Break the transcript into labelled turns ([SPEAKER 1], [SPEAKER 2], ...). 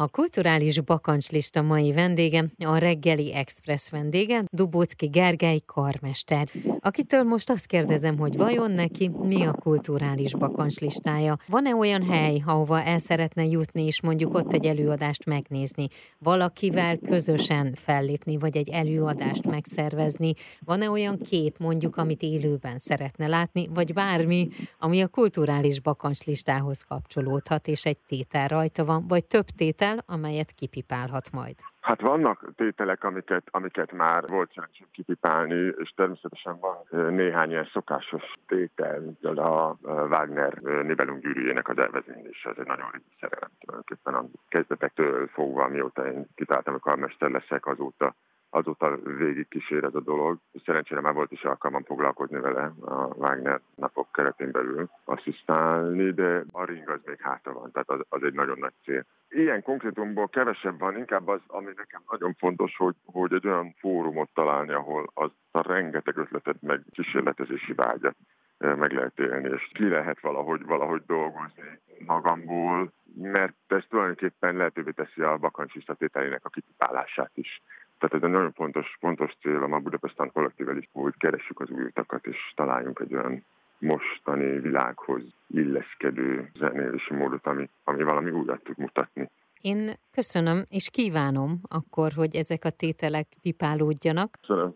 [SPEAKER 1] A kulturális bakancslista mai vendége, a reggeli express vendége, Dubócki Gergely karmester, akitől most azt kérdezem, hogy vajon neki mi a kulturális bakancslistája? Van-e olyan hely, ahova el szeretne jutni, és mondjuk ott egy előadást megnézni, valakivel közösen fellépni, vagy egy előadást megszervezni? Van-e olyan kép, mondjuk, amit élőben szeretne látni, vagy bármi, ami a kulturális bakancslistához kapcsolódhat, és egy tétel rajta van, vagy több tétel, amelyet kipipálhat majd?
[SPEAKER 2] Hát vannak tételek, amiket, amiket már volt szerencsém kipipálni, és természetesen van néhány ilyen szokásos tétel, mint a Wagner Nibelung gyűrűjének az elvezénylése, ez egy nagyon régi szerelem tulajdonképpen a kezdetektől fogva, mióta én kitáltam, a karmester leszek, azóta azóta végig kísér ez a dolog. Szerencsére már volt is alkalmam foglalkozni vele a Wagner napok keretén belül, asszisztálni, de a ring az még hátra van, tehát az, az egy nagyon nagy cél. Ilyen konkrétumból kevesebb van, inkább az, ami nekem nagyon fontos, hogy, hogy egy olyan fórumot találni, ahol az a rengeteg ötletet, meg kísérletezési vágyat eh, meg lehet élni, és ki lehet valahogy, valahogy dolgozni magamból, mert ez tulajdonképpen lehetővé teszi a bakancsista tételének a kitipálását is. Tehát ez egy nagyon fontos, fontos cél a Budapesten kollektível is, hogy keressük az új utakat, és találjunk egy olyan mostani világhoz illeszkedő zenélési módot, ami, ami valami újat tud mutatni.
[SPEAKER 1] Én köszönöm, és kívánom akkor, hogy ezek a tételek pipálódjanak.
[SPEAKER 2] Köszönöm.